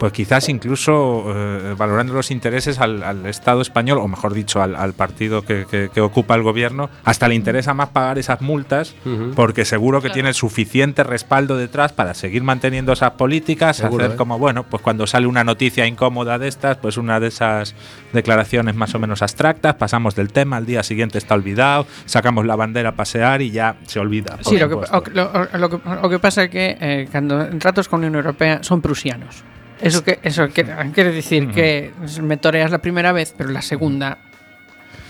pues quizás incluso eh, valorando los intereses al, al Estado español, o mejor dicho, al, al partido que, que- que ocupa el gobierno, hasta le interesa más pagar esas multas, porque seguro que tiene el suficiente respaldo detrás para seguir manteniendo esas políticas,
Seguro,
hacer
¿eh?
como, bueno, pues cuando sale una noticia incómoda de estas, pues una de esas declaraciones más o menos abstractas, pasamos del tema, al día siguiente está olvidado, sacamos la bandera a pasear y ya se olvida.
Sí, lo que,
supuesto.
o, lo, o- lo que, o que pasa é que eh, cando en tratos con a Unión Europea son prusianos. Eso que eso que, quiere decir que me toreas la primera vez, pero la segunda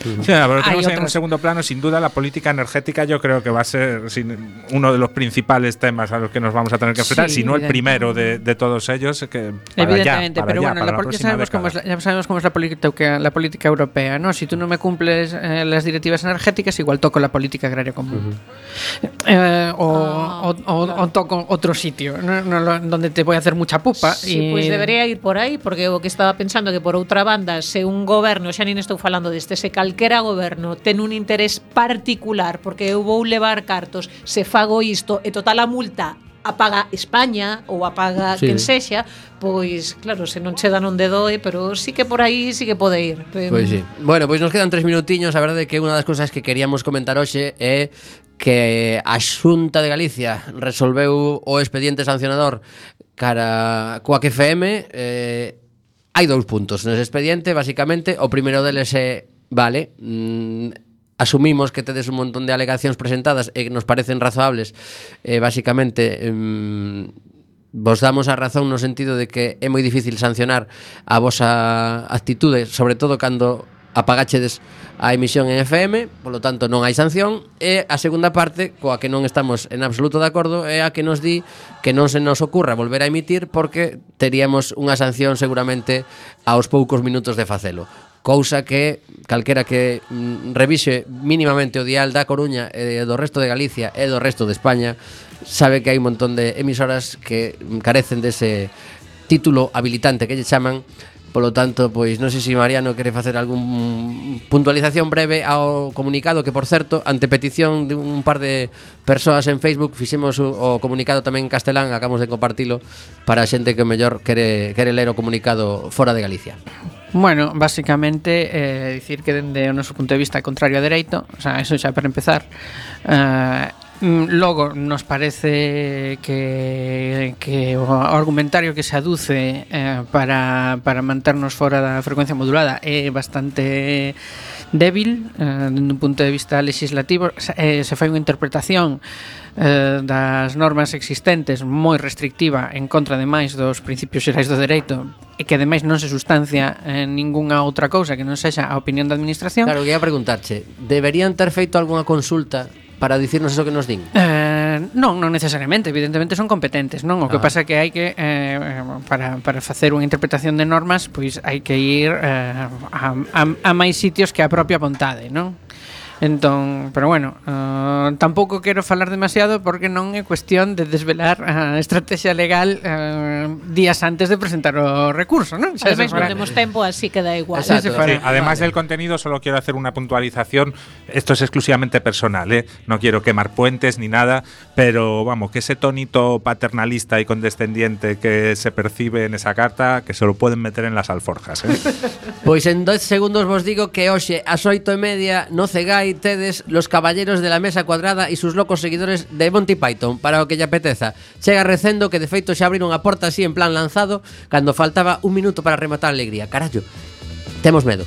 Sí, pero
Hay
tenemos en un segundo plano, sin duda, la política energética. Yo creo que va a ser sin- uno de los principales temas a los que nos vamos a tener que enfrentar,
Sí,
si no el primero de, de todos ellos. Que para
Evidentemente,
ya, para
pero
ya,
bueno,
para
la pol- ya, sabemos cómo es la, ya sabemos cómo es la política, la política europea, ¿no? Si tú no me cumples eh, las directivas energéticas, igual toco la política agraria común. Eh, o,
Ah,
o- o- o toco otro sitio, ¿no? No donde te voy a hacer mucha pupa.
Sí,
y-
pois debería ir por aí, porque o que estaba pensando que por outra banda, se un goberno, xa nin estou falando deste, se calquera goberno ten un interés particular porque eu vou levar cartos se fago isto e total a multa apaga España ou apaga
sí.
quen sexa, pois claro, se non che dan onde doe, pero sí que por aí sí que pode ir.
Pois pues sí. Bueno, pois nos quedan tres minutiños, a verdade que unha das cousas que queríamos comentar hoxe é que a Xunta de Galicia resolveu o expediente sancionador cara coa que FM eh, hai dous puntos nese expediente, basicamente, o primeiro deles é Vale, mm, asumimos que tedes un montón de alegacións presentadas e que nos parecen razoables. Eh, basicamente, mm, vos damos a razón no sentido de que é moi difícil sancionar a vosa actitude, sobre todo cando apagachedes a emisión en FM, polo tanto non hai sanción, e a segunda parte, coa que non estamos en absoluto de acordo, é a que nos di que non se nos ocurra volver a emitir porque teríamos unha sanción seguramente aos poucos minutos de facelo cousa que calquera que mm, revise mínimamente o dial da Coruña e do resto de Galicia e do resto de España sabe que hai un montón de emisoras que carecen dese título habilitante que lle chaman Polo tanto, pois non sei se Mariano quere facer algún puntualización breve ao comunicado que, por certo, ante petición de un par de persoas en Facebook fixemos o, o comunicado tamén en castelán, acabamos de compartilo para a xente que mellor quere quere ler o comunicado fora de Galicia.
Bueno, basicamente eh, dicir que dende o noso punto de vista contrario a dereito, o sea, eso xa para empezar, eh, Mm, logo, nos parece que, que o argumentario que se aduce eh, para, para manternos fora da frecuencia modulada é bastante débil eh, dun punto de vista legislativo eh, se fai unha interpretación eh, das normas existentes moi restrictiva en contra ademais dos principios xerais do dereito e que ademais non se sustancia en ningunha outra cousa que non sexa a opinión da administración.
Claro, que ia preguntarche deberían ter feito algunha consulta para dicirnos eso que nos din?
Eh, non, non necesariamente, evidentemente son competentes, non? O que
ah.
pasa que hai que eh, eh, para, para facer unha interpretación de normas, pois hai que ir eh, a, a, a máis sitios que a propia vontade, non? Entón, pero bueno, eh, tampouco quero falar demasiado porque non é cuestión de desvelar a estrategia legal eh, días antes de presentar o recurso, non? Xa
Ademais non temos tempo, así que da igual.
Exacto.
Sí, además del contenido, solo quiero hacer una puntualización. Esto es exclusivamente personal, ¿eh? No quiero quemar puentes ni nada, pero vamos, que ese tonito paternalista y condescendiente que se percibe en esa carta, que se lo pueden meter en las alforjas. ¿eh?
Pois en 10 segundos vos digo que hoxe ás oito e media no tedes los caballeros de la mesa cuadrada e sus locos seguidores de Monty Python para o que lle apeteza. Chega recendo que de feito xa abriron a porta así en plan lanzado cando faltaba un minuto para rematar a alegría. Carallo, temos medo.